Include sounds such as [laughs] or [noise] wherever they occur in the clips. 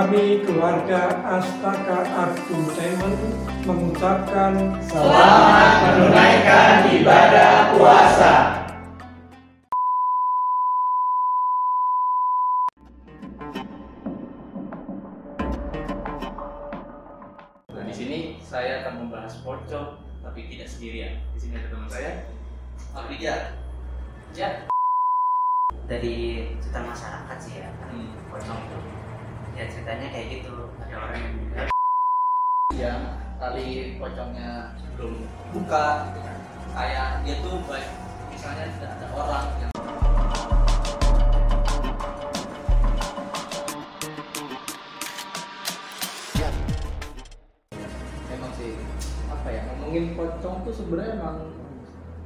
Kami keluarga Astaka Entertainment mengucapkan Selamat menunaikan ibadah puasa. Nah, di sini saya akan membahas pocong, tapi tidak sendirian. Di sini ada teman saya, Afrija. Ya. dari cerita masyarakat sih ya Hmm. pocong itu ya ceritanya kayak gitu ada orang yang bilang Yang tali pocongnya belum buka, gitu kan. Kayak dia tuh baik, misalnya tidak ada orang yang memang sih apa ya ngomongin pocong tuh sebenarnya emang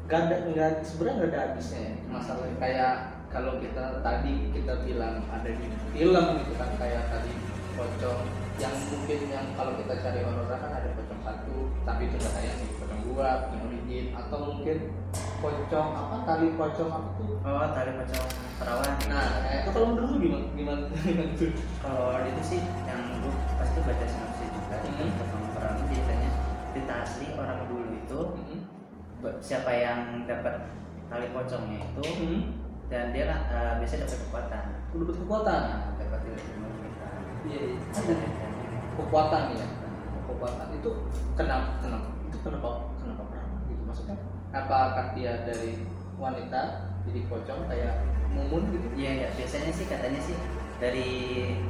gak ada nggak sebenarnya nggak ada habisnya ya. masalah kayak kalau kita tadi kita bilang ada di film gitu kan kayak tadi pocong yang mungkin yang kalau kita cari horor kan ada pocong satu tapi itu katanya sih pocong dua pocong origin atau mungkin pocong apa tali pocong apa tuh oh tali pocong perawan nah itu kalau menurut lu gimana gimana gimana tuh kalau itu sih yang gue pasti baca sinopsis juga Hmm. itu pocong perawan ceritanya cerita asli orang dulu itu Hmm. be- siapa yang dapat tali pocongnya itu Hmm. Dan dia eh, biasanya dapat kekuatan. Dapat kekuatan? Dapat kita. Iya iya. Ada kekuatan ya kekuatan. Itu kenapa kenapa itu kenapa kenapa perawan gitu. Maksudnya apakah dia dari wanita jadi pocong kayak mumun gitu? Iya, ya, biasanya sih katanya sih dari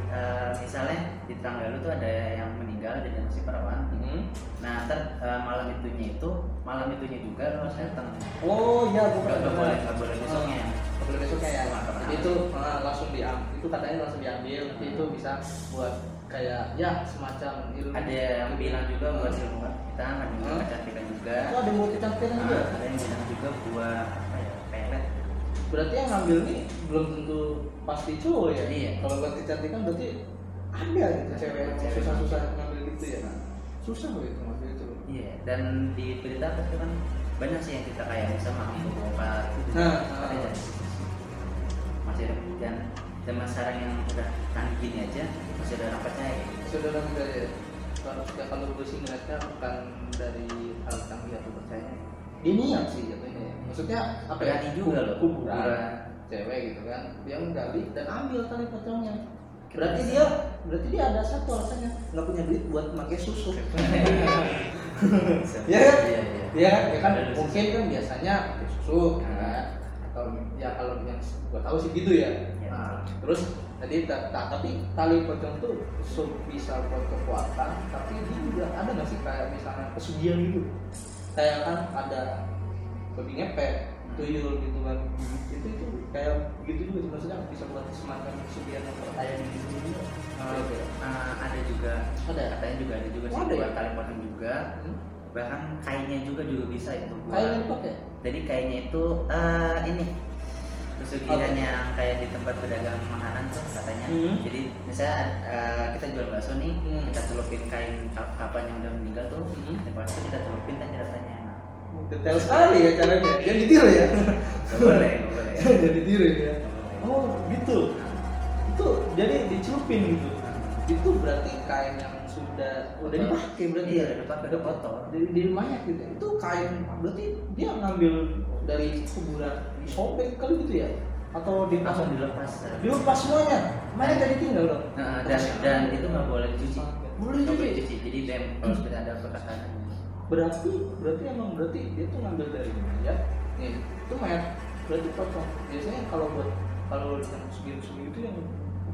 eh, misalnya di tanggal lu tuh ada yang meninggal jadi masih perawan. Hmm. Nah, ntar eh, malam itunya itu malam itunya juga lu harus datang. oh iya gue Gak, pernah gak boleh, gak boleh besoknya. Nggak boleh besoknya ya Nggak jadi itu ah, langsung diambil itu katanya langsung diambil nanti itu bisa buat kayak ya semacam ilmu Ada yang bilang juga buat ilmu kita, ada yang bilang Hmm. juga. itu ada mau kecantikan juga Nah, ada yang bilang juga buat. Berarti yang ngambil nih belum tentu pasti cowok ya Iya. kalau buat kecantikan berarti ada gitu cewek yang susah-susah ngambil gitu ya susah loh itu ngambil itu Iya, dan di berita itu kan banyak sih yang kita kayak bisa mampu bongkar gitu. Nah, ada ah. dari situ. masih ada dan zaman sekarang yang udah canggih gini aja masih ada orang percaya kayak gitu. saudara kita ya kalau ya, kalau gue sih ngeliatnya bukan dari hal canggih atau percaya dia niat sih jatuhnya ya. maksudnya apa ya Berani juga loh. kuburan cewek gitu kan dia menggali dan ambil tali pocongnya berarti dia berarti dia ada satu alasannya nggak punya duit buat pakai susu [laughs] Iya kan? Iya, iya. Iya kan, ya kan mungkin kan biasanya pakai susu kan? atau ya kalau yang gua tahu sih gitu ya. Iya. Nah, terus tadi ta- ta- tapi tali pocong tuh bisa buat kekuatan, tapi dia juga ada nggak sih kayak misalnya pesugihan gitu? Kayak kan ada babi ngepet, tuyul gitu kan, itu itu kayak gitu juga maksudnya bisa buat semacam pesugihan yang kayak gitu juga. Oh, eh, ada juga Ada. katanya juga ada juga Oh, sih buat ya? tali pocong juga Hmm? bahkan kainnya juga juga bisa itu buat dipakai. jadi kainnya itu eh ini pesugihan Apa? yang kayak di tempat pedagang makanan tuh katanya Hmm. jadi misalnya eh, kita jual bakso nih Hmm. kita celupin kain kap- kapan yang udah meninggal tuh Hmm. di bakso kita celupin kan rasanya enak Detail sekali ya caranya. Jangan ditiru ya. Boleh boleh [laughs] Jangan ditiru ya. Oh gitu. Itu jadi dicelupin gitu. Itu berarti kain yang sudah udah dipakai berarti Iya, ya. dipakai, udah kotor. Di, di rumahnya gitu. Itu kain berarti dia ngambil dari kuburan disobek kali gitu ya? Atau di langsung dilepas Dilepas semuanya. Mana jadi tinggal dong? Nah, dan dan itu nggak boleh dicuci Boleh dicuci? jadi kalau sudah ada bekas berarti berarti emang berarti dia tuh ngambil dari mayat nih itu mayat berarti pocong biasanya kalau buat kalau yang segi-segi itu yang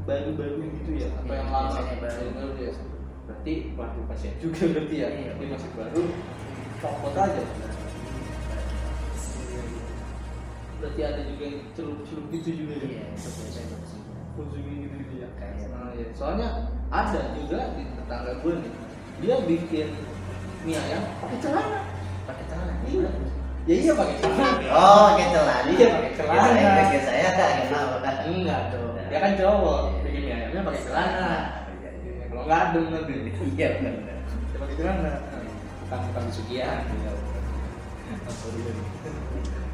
baru-baru gitu ya atau Iya, yang lama biasanya baru. Yang baru ya berarti pelaku pasien juga berarti ya? Iya. dia masih baru copot aja. Berarti ada juga yang celup-celup gitu juga ya? Iya itu Konsumsi gitu gitu ya? Kayak- nah, ya. soalnya ada juga di tetangga gue nih dia bikin mie ayam pakai celana. Pakai celana? Iya. Ya iya pakai celana. Oh pakai celana. Iya, pakai celana. Biasanya saya nggak kan enggak dong dia kan cowok Iya. bikin mie ayamnya pakai celana Iya, iya. Adem nanti iya benar benar dia pakai celana bukan bukan sugihan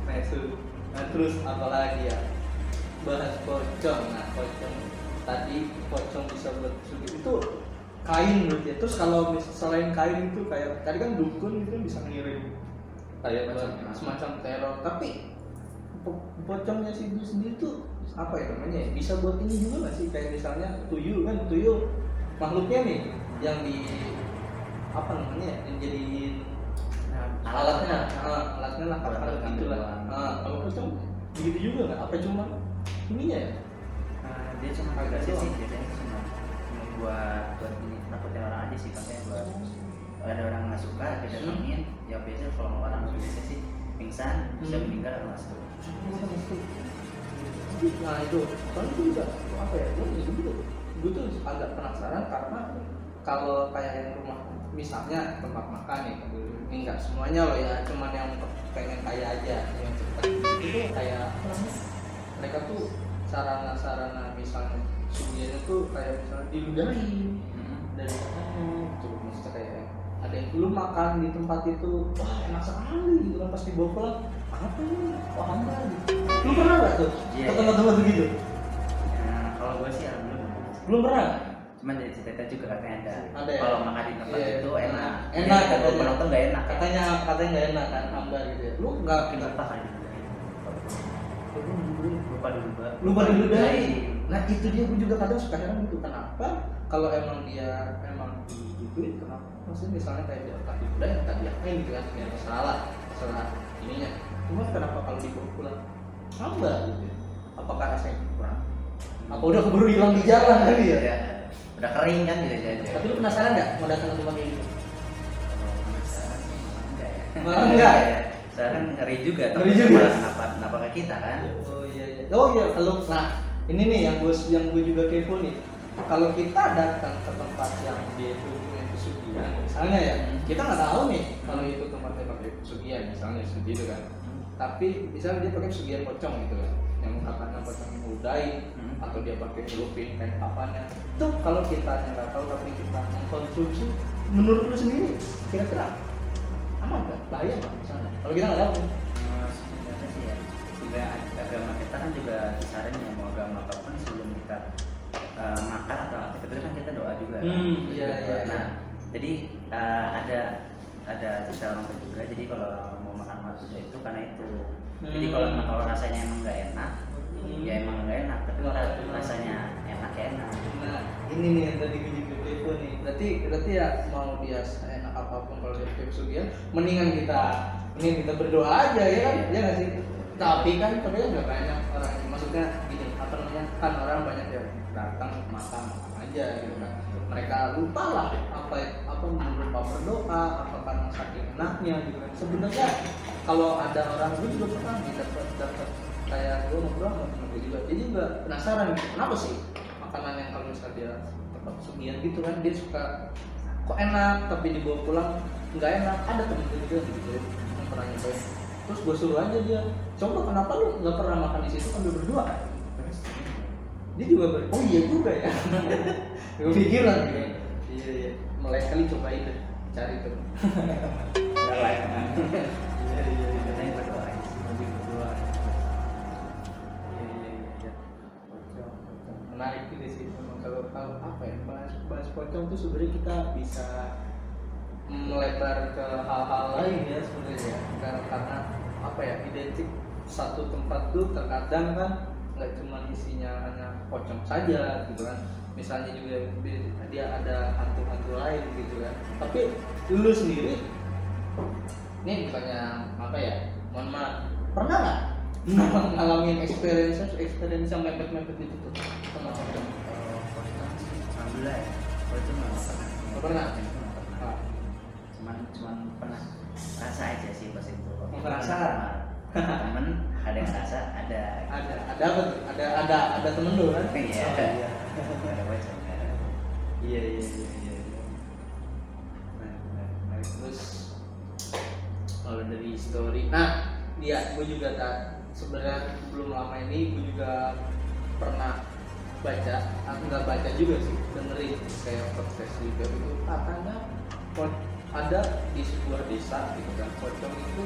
nah itu. Nah terus apa lagi ya? Bahas pocong. Nah pocong. Tadi pocong bisa bersugi itu kain berarti ya. terus kalau selain kain itu kayak tadi kan dukun itu bisa ngirim. Kayak Macam- buat semacam teror. Tapi po- pocongnya si itu sendiri tuh apa ya namanya ya? bisa buat ini juga nggak sih? Kayak misalnya tuyul kan tuyul makhluknya nih yang di apa namanya ya, yang jadiin Nah, alatnya ah, alatnya lah kami gitu lah. Ah, kalau pocong begitu juga nggak apa cuma ininya ya Nah, dia cuma Agak agak sih doang. biasanya cuma buat buat ini takutin orang aja sih katanya buat ada orang nggak suka kita Hmm. temuin ya biasanya kalau orang biasanya sih pingsan bisa Hmm. meninggal atau masuk nah itu soalnya itu juga apa ya gue juga gue tuh agak penasaran karena kalau kayak yang rumah misalnya tempat makan nih ini enggak semuanya loh ya cuman yang pengen kaya aja yang cepat itu kayak mereka tuh sarana-sarana misalnya sugiannya tuh kayak misalnya diludahi dari katanya gitu. Maksudnya kayak ada yang belum makan di tempat itu wah enak sekali gitu kan. Pas dibawa pulang apa ini? Wah apa gitu. Lu pernah nggak tuh? Iya, ke iya. tempat-tempat begitu Nah, kalau gue sih belum pernah? Cuman dari cerita juga katanya ada, Ada ya? kalau makan di tempat Iya. itu enak. Enak, kalau katanya. penonton nggak enak katanya katanya nggak enak kan hambar gitu ya. Lu nggak lupa kali lupa dulu Mbak. lupa diludahi nah itu dia gue juga kadang suka heran gitu. Kenapa kalau emang dia emang digituin kenapa maksudnya misalnya kayak dia tak diludahi tak diapain gitu kan? Ya masalah lah masalah ininya. Cuma kenapa kalau dibawa pulang? Hambar gitu ya? apakah rasanya kurang apa udah keburu hilang di jalan kali ya Iya. udah kering kan bisa aja tapi lu penasaran nggak mau datang ke tempat kayak gitu enggak ya Malah enggak ya? sekarang ngeri juga Ngeri tapi juga. malah kenapa kenapa ke kita kan Oh iya iya. Oh iya kalau nah ini nih yang gue yang gue juga kepo nih. Kalau kita datang ke tempat yang dia itu pesugihan, misalnya ya, kita nggak tahu nih kalau itu tempatnya pakai pesugihan, misalnya seperti itu kan. Tapi misalnya dia pakai pesugihan pocong gitu kan, yang katanya pocong yang udai Hmm. atau dia pakai celupin kayak apanya. Itu kalau kita yang nggak tahu tapi kita mengkonsumsi, menurut lu sendiri kira-kira aman nggak? Bahaya nggak misalnya? Kalau kita nggak tahu. Nah, sebenarnya sih ya juga agama kita kan juga disarankan ya mau agama apa pun sebelum kita eh, makan atau aktivitas kan kita doa juga kan. Hmm, iya, Gitu. iya, nah iya. jadi eh, ada ada cerita orang tua juga jadi kalau mau makan maksudnya itu karena itu jadi Hmm. kalau emang kalau rasanya emang nggak enak Hmm. ya emang nggak enak tapi kalau rasanya enak ya enak Nah, ini nih yang tadi gue juga kepo nih. Berarti berarti ya mau dia enak apa pun kalau dia pakai pesugihan, mendingan kita mending kita berdoa aja ya kan? Ya nggak sih? Tapi kan tapi kan nggak banyak orang maksudnya gini apa namanya kan orang banyak yang datang makan makan aja gitu kan. Mereka lupa lah apa apa berupa berdoa, apa karena saking enaknya gitu kan. Sebenarnya kalau ada orang gue juga pernah nih dapat dapat kayak gue ngobrol sama temen gue juga. Dia juga penasaran gitu kenapa sih makanan yang kalau misalnya dia tempat pesugihan gitu kan dia suka kok enak tapi dibawa pulang nggak enak. Ada temen gue juga gitu yang pernah nyobain. Terus gue suruh aja dia coba kenapa lu nggak pernah makan di situ sambil berdua? Dia juga ber oh iya juga ya. [laughs] Gue pikiran gitu. Iya iya. Mulai kali cobain deh cari tuh. Nggak lain [laughs] katanya berdoa. Pocong, pocong. Menarik juga sih memang kalau kalau apa ya bahas bahas pocong tuh sebenarnya kita bisa melebar ke hal-hal lain ya sebenarnya ya. karena karena apa ya identik satu tempat tuh terkadang kan nggak cuma isinya hanya pocong saja gitu kan misalnya juga dia ada hantu-hantu lain gitu kan tapi lu sendiri ini misalnya apa ya? Mohon maaf. Pernah nggak [laughs] ngalamin experience experience yang mepet mepet itu tuh? Sama Kalau pocong sih, alhamdulillah ya. Kalau itu nggak pernah. Pernah? Ah, cuman cuman pernah. Rasa aja sih pas itu. Ngerasa? temen ada yang rasa ada. Ada ada apa tuh? Ada ada ada temen lu kan? Iya. Oh, iya. Ada wajah iya iya dari story. Nah dia gue juga tak sebenarnya belum lama ini gue juga pernah baca. Aku nggak baca juga sih dengerin kayak podcast juga itu katanya ada di sebuah desa gitu kan pocong itu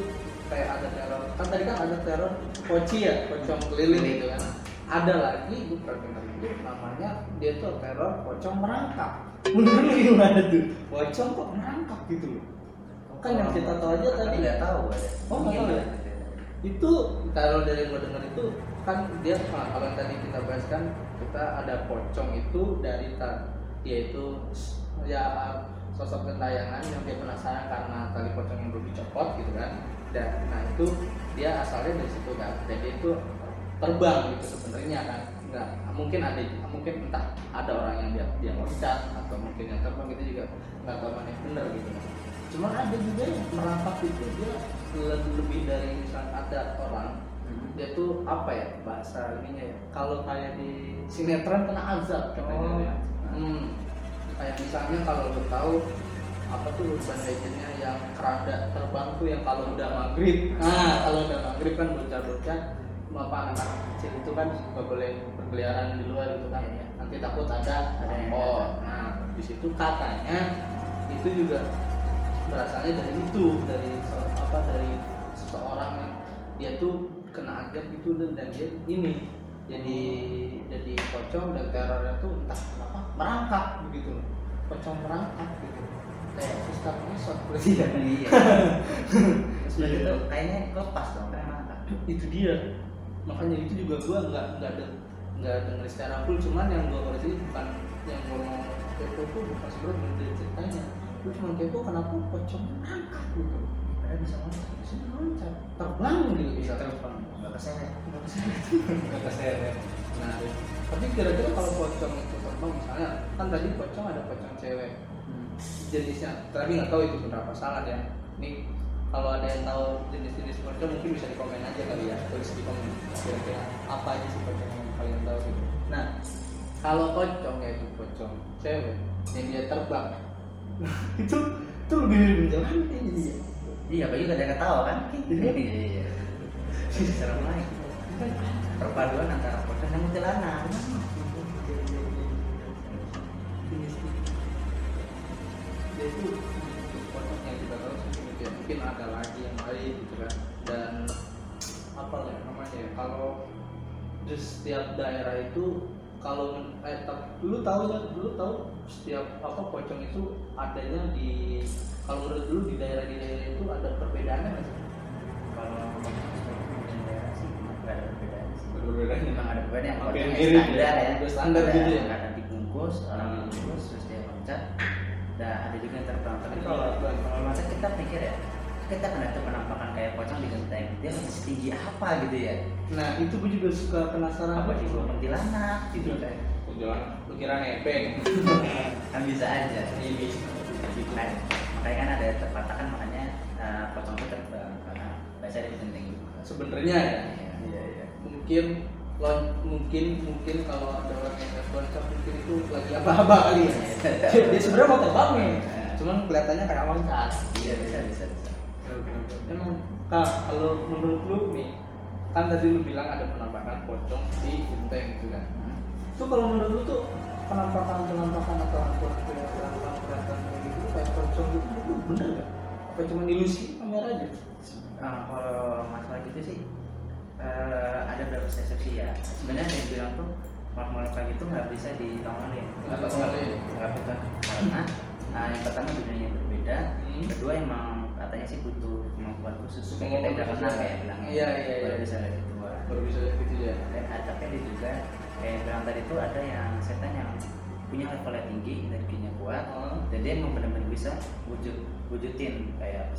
kayak ada teror. Kan tadi kan ada teror poci ya pocong keliling gitu kan. Ada lagi gue pernah dengar itu namanya dia tuh teror pocong merangkap menurut gimana tuh? Pocong kok merangkap gitu loh kan yang kita tahu aja tadi. Nggak tahu ada Oh, nggak tahu ya? itu kalau dari gue dengar itu kan dia nah, kalau yang tadi kita bahas kan kita ada pocong itu dari dia itu s- ya sosok gentayangan yang dia penasaran karena tali pocong yang belum dicopot gitu kan. Dan nah itu dia asalnya dari situ kan. Dan dia itu terbang gitu sebenarnya kan. Nggak mungkin ada mungkin entah ada orang yang dia dia loncat atau mungkin yang terbang itu juga nggak tahu mana yang benar gitu cuman ada juga yang merangkap itu dia le- lebih dari misalnya ada orang dia tuh apa ya bahasa ininya ya kalau kayak di sinetron kena azab katanya Oh. ya. hmm. kayak misalnya kalau lo tahu apa tuh urban legendnya yang keranda terbang tuh yang kalau udah maghrib nah kalau udah maghrib kan bocah-bocah apa anak kecil itu kan nggak boleh berkeliaran di luar gitu kan Iya. nanti takut ada Ada yang oh nah di situ katanya itu juga berasalnya dari itu dari apa dari seseorang yang dia tuh kena azab gitu dan, dia ini jadi jadi pocong dan terornya tuh entah kenapa merangkap begitu pocong merangkap gitu. Kayak Ustaz Mesot. Berarti [laughs] ya iya. Terus udah gitu kayaknya lepas dong mantap itu dia. Makanya itu juga gua nggak nggak ada nggak denger secara full. Cuman yang gua koreksi bukan yang gua mau kepo tuh bukan sebenarnya ceritanya gua cuma kepo kenapa pocong angkat gitu padahal bisa ngomong bisa loncat. Terbang gitu bisa terbang. Nggak keseret Nggak keseret. Nggak keseret. nah tapi kira-kira kalau pocong itu terbang misalnya kan tadi pocong ada pocong cewek. Jenisnya tapi nggak tahu itu berapa salah ya nih kalau ada yang tahu jenis-jenis pocong mungkin bisa di komen aja kali ya. Tulis di komen. Kira-kira apa aja sih pocong yang kalian tahu gitu. Nah kalau pocong yaitu pocong cewek yang dia terbang itu itu lebih ya iya bagi gak ada yang ketawa kan? Iya. iya. Iya serem lagi perpaduan antara pocong dan kuntilanak dia itu pocong yang kita tahu seperti itu mungkin ada lagi yang lain gitu kan. Dan apa ya namanya ya kalau di setiap daerah itu kalau eh, dulu tahu ya dulu tahu setiap apa pocong itu adanya di kalau menurut dulu di daerah di daerah itu ada perbedaannya nggak sih? kalau mungkin daerah sih nggak ada perbedaan memang ada perbedaan yang pocong mirip standar ya. ya Udah standar Ada gitu ya. kadang dibungkus orang Hmm. dibungkus terus dia loncat dan ada juga yang terbang tapi kalau kalau loncat kita pikir ya kita pernah tuh penampakan kayak pocong di genteng dia masih setinggi apa gitu ya? Nah itu gue juga suka penasaran. Apa sih kuntilanak gitu kan Jangan lu kira nebeng. [laughs] kan bisa aja. Ini gitu. Kan makanya kan ada pepatah kan makanya uh, pocong itu terbang karena biasa di genteng juga sebenarnya. Ya iya iya. Mungkin lon mungkin mungkin kalau ada orang yang nggak loncat mungkin itu lagi apa-apa kali ya. Dia sebenarnya mau terbang nih, cuman kelihatannya kayak loncat. iya bisa bisa bisa Emang kak kalau menurut lu nih kan tadi lu bilang ada penampakan pocong di genteng gitu kan. Itu kalau menurut lu tuh penampakan penampakan atau hantu-hantu yang kelihatan kayak gitu kayak pocong gitu itu bener gak? Apa cuma ilusi kamera aja? Nah, kalau masalah gitu sih eh, ada beberapa persepsi ya. Sebenarnya yang bilang tuh makhluk kayak gitu nggak bisa ditangani. Nggak bisa ditangani. Nggak bisa karena nah, yang pertama dunianya berbeda. Hmm. Kedua emang katanya sih butuh kemampuan khusus tidak khusus kenal ya. ya bilangnya. Iya, iya, Baru iya. bisa lihat itu. Baru bisa lihat gitu ya. Dan ada tapi juga kayak bilang tadi tuh ada yang setan yang punya level yang tinggi energinya kuat Oh. dan dia emang benar-benar bisa wujud wujudin kayak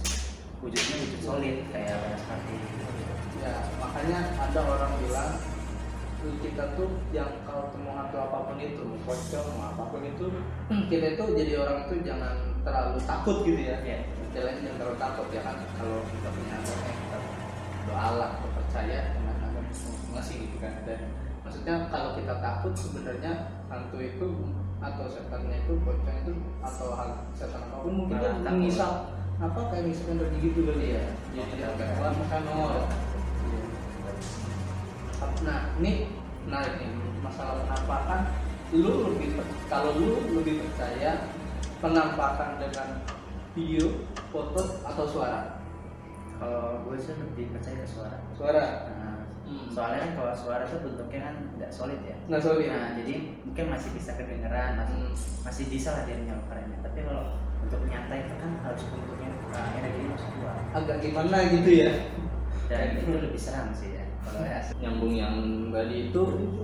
wujudnya wujud solid kayak pada seperti ya makanya ada orang bilang "Lu kita tuh yang kalau ketemu hantu apa pun itu mau pocong mau apa pun itu kita itu jadi orang itu jangan terlalu takut gitu ya Iya. Takut ya kan kalau kita punya agama kita doa lah atau percaya dengan agama ngasih gitu kan. Dan maksudnya kalau kita takut sebenarnya hantu itu atau setannya itu pocong itu atau hal setan apa pun mungkin kan takut. mengisap apa kayak ngisap energi gitu kali ya jadi dia kayak wah makan nongol nah ini menarik nih masalah penampakan. Lu lebih kalau lu lebih percaya penampakan dengan video foto atau suara? Kalau gue sih lebih percaya ke suara. Suara? Nah, hmm. soalnya kan kalau suara tuh bentuknya kan nggak solid ya. Nggak solid. Nah jadi mungkin masih bisa kedengeran masih Hmm. masih bisa lah dia menyampaikannya tapi kalau untuk nyata itu kan harus bentuknya uh, energinya harus kuat agak gimana gitu ya? Dan itu lebih serang sih ya kalau ya. Nyambung yang tadi itu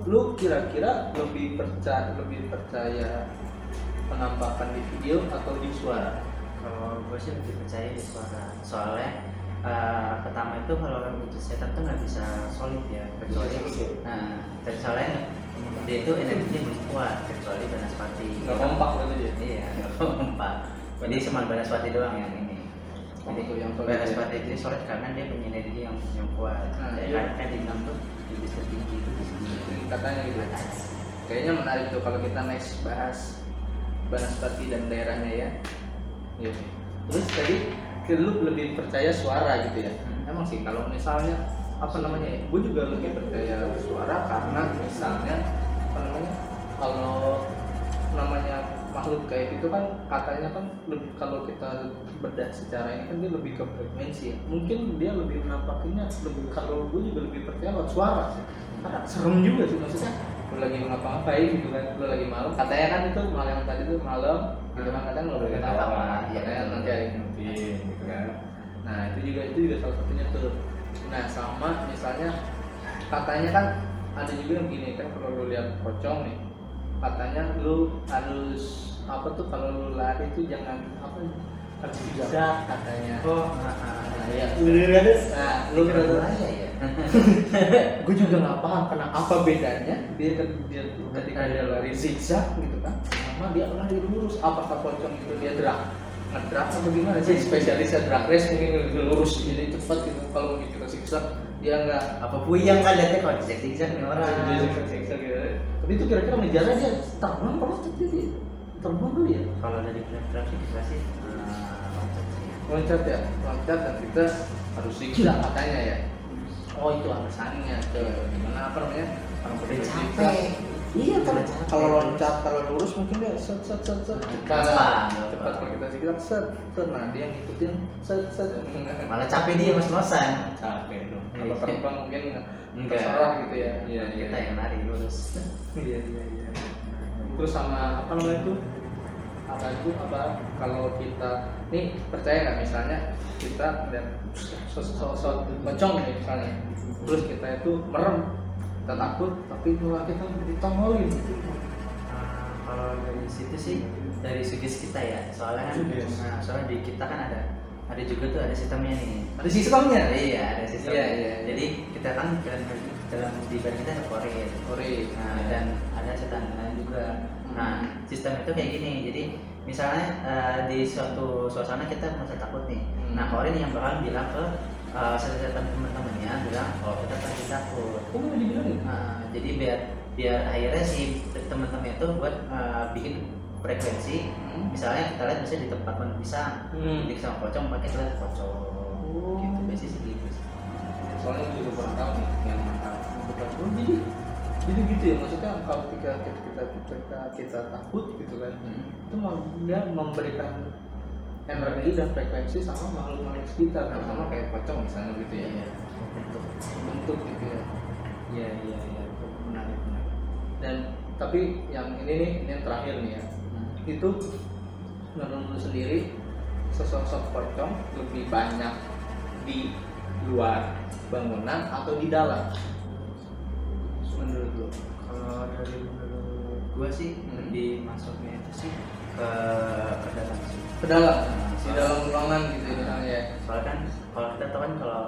lu kira-kira lebih percaya lebih percaya penampakan di video atau di suara kalau gue sih lebih percaya di suara. Soalnya uh, pertama itu kalau wujud setan tuh nggak bisa solid ya kecuali nah soalnya dia itu energinya belum kuat kecuali banaspati. Nggak kompak gitu ya iya nggak kompak. Jadi cuma banaspati doang yang ini. Jadi Oh, yang solid banaspati itu solid karena dia punya energi yang yang kuat. Nah, ya, iya. kan dibilang tuh lebih tertinggi itu di katanya gitu. Kayaknya menarik tuh kalau kita next bahas Banaspati dan daerahnya ya Iya. terus tadi lu lebih percaya suara gitu ya Hmm. emang sih kalau misalnya apa namanya ya gue juga lebih percaya suara karena misalnya apa namanya kalau namanya makhluk kayak gitu kan katanya kan lebih kalau kita bedah secara ini kan dia lebih ke frekuensi ya mungkin dia lebih menampakinya lebih kalau gue juga lebih percaya lewat suara sih karena serem juga sih maksudnya lu lagi ngapa-ngapain gitu kan lu lagi malam katanya kan itu malam yang tadi tuh malam gitu kan kadang nggak boleh ketawa Iya. katanya nanti ada yang gitu kan. Nah itu juga itu juga salah satunya tuh. Nah sama misalnya katanya kan ada juga yang gini kan kalau lu lihat pocong nih katanya lu harus apa tuh kalau lu lari itu jangan apa harus zigzag katanya. Oh. Nah, nah, nah nah, ya [laughs] iya. nah lu raya ya? Gue juga nggak paham kenapa apa bedanya dia ketika dia lari zigzag gitu kan sama dia lari lurus apakah pocong itu dia drag ngedrag atau gimana sih? Spesialisnya drag race mungkin lebih lurus jadi cepat gitu. Kalau kita zigzag dia nggak apa puyeng kan lihatnya kalau di zigzag nih orang. Dia zigzag zigzag gitu tapi itu kira-kira ngejarnya dia terbang kalau tapi dia terbang dulu ya? Kalau dari graf sih kita sih eh, loncat sih. Ya. loncat ya? Loncat dan kita harus zigzag katanya ya. Oh itu alasannya. Ke gimana apa namanya? Orang zigzag. Iya kalau kalau loncat kalau lurus mungkin dia set set set set. Cepat. Gampang, cepat gampang. kalau kita zigzag set set. Nah dia ngikutin set set. [laughs] Malah capek dia mas losan. Capek dong. Iya. kalau terbang mungkin Enggak. terserah gitu ya. Iya, iya. kita yang lari lurus. [laughs] Iya iya iya. Terus sama apa namanya itu? Apa itu? Apa? Kalau kita nih percaya nggak? Misalnya kita dan sosok pocong nih misalnya. Terus kita itu merem kita takut tapi malah kita ditongolin Eh, kalau dari situ sih dari segi kita ya soalnya kan nah, soalnya di kita kan ada ada juga tuh ada sistemnya nih ada sistemnya iya ada sistemnya Iya, iya, iya. jadi kita kan dalam dalam di badan kita ada korin Ori Nah, dan ada setan lain juga. Nah, sistem itu kayak gini. Jadi, misalnya eh, di suatu suasana kita merasa takut nih. Hmm. Nah, Korin yang bakal bilang ke eh, setan teman-temannya bilang, oh kita pasti takut. dibilangin Nah, jadi biar biar akhirnya si teman-teman itu buat eh, bikin frekuensi. Hmm. Misalnya kita lihat misalnya di tempat mana bisa, Hmm. jadi sama pocong, pakai kita lihat pocong. Oh. Gitu biasanya sih gitu. soalnya juga kurang tahu nih yang bukan oh, jadi jadi gitu ya maksudnya kalau ketika kita kita kita, kita takut gitu kan Hmm. itu dia energi dan frekuensi sama makhluk makhluk sekitar Hmm. sama kayak pocong misalnya gitu ya Iya, bentuk. bentuk gitu ya Iya iya iya. menarik menarik dan tapi yang ini nih ini yang terakhir nih ya itu menurut sendiri sesosok pocong lebih banyak di luar bangunan atau di dalam menurut lu Kalau dari menurut gue sih Hmm. Lebih masuknya itu sih ke ke dalam sih. ke dalam Nah, di dalam ruangan gitu misalnya ya Soalnya kan kalau kita tahu kan kalau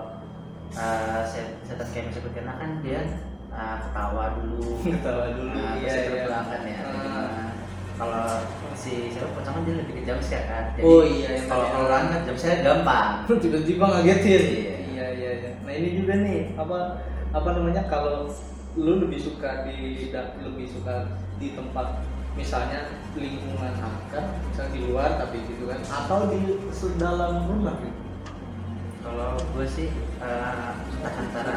uh, set- setan kayak Mr. Kena kan dia uh, ketawa dulu, [laughs] ketawa dulu nah, iya terus iya terbang kan ya. Nah, kalau si siapa pocong kan dia lebih ke jam kan. Jadi, Oh, iya, yang Kalau kalau orang- kan jam gampang. [laughs] tiba-tiba ngagetin Iya. iya iya iya nah ini juga nih apa apa namanya kalau lu lebih suka di lebih suka di tempat misalnya lingkungan angker misalnya di luar tapi gitu kan atau di dalam rumah gitu Kalau gue sih uh, entah antara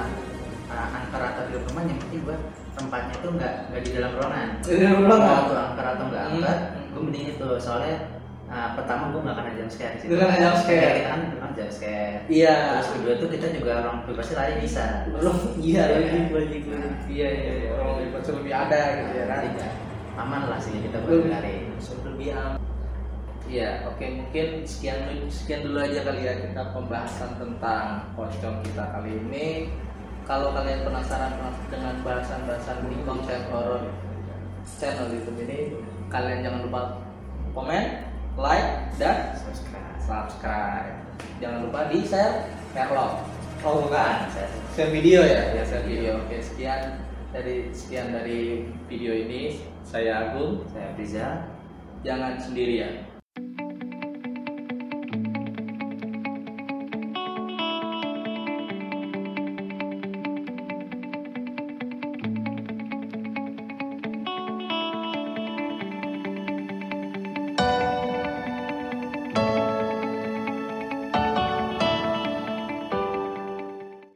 uh, antara atau di rumah yang penting gue tempatnya tuh nggak nggak di dalam ruangan. di dalam ruangan tuh angker atau nggak angker, Hmm. gue mending itu soalnya Nah, pertama gue gak kena jam scare sih. Nggak kena jump scare. Kita kan memang jam scare. Iya. Terus kedua tuh kita juga orang bebas lari bisa. Belum iya Iya. lagi iya iya iya orang lebih lebih ada gitu ya kan. Aman lah sih kita lari. lebih am. Iya, oke mungkin sekian sekian dulu aja kali ya kita pembahasan tentang pocong kita kali ini. Kalau kalian penasaran dengan bahasan-bahasan di konten horor channel YouTube ini, kalian jangan lupa komen, like, dan Subscribe. subscribe. Jangan lupa di share, share love. Oh bukan, share video ya, ya share video. Oke sekian dari sekian dari video ini. Saya Agung. saya Rizal. Jangan sendirian.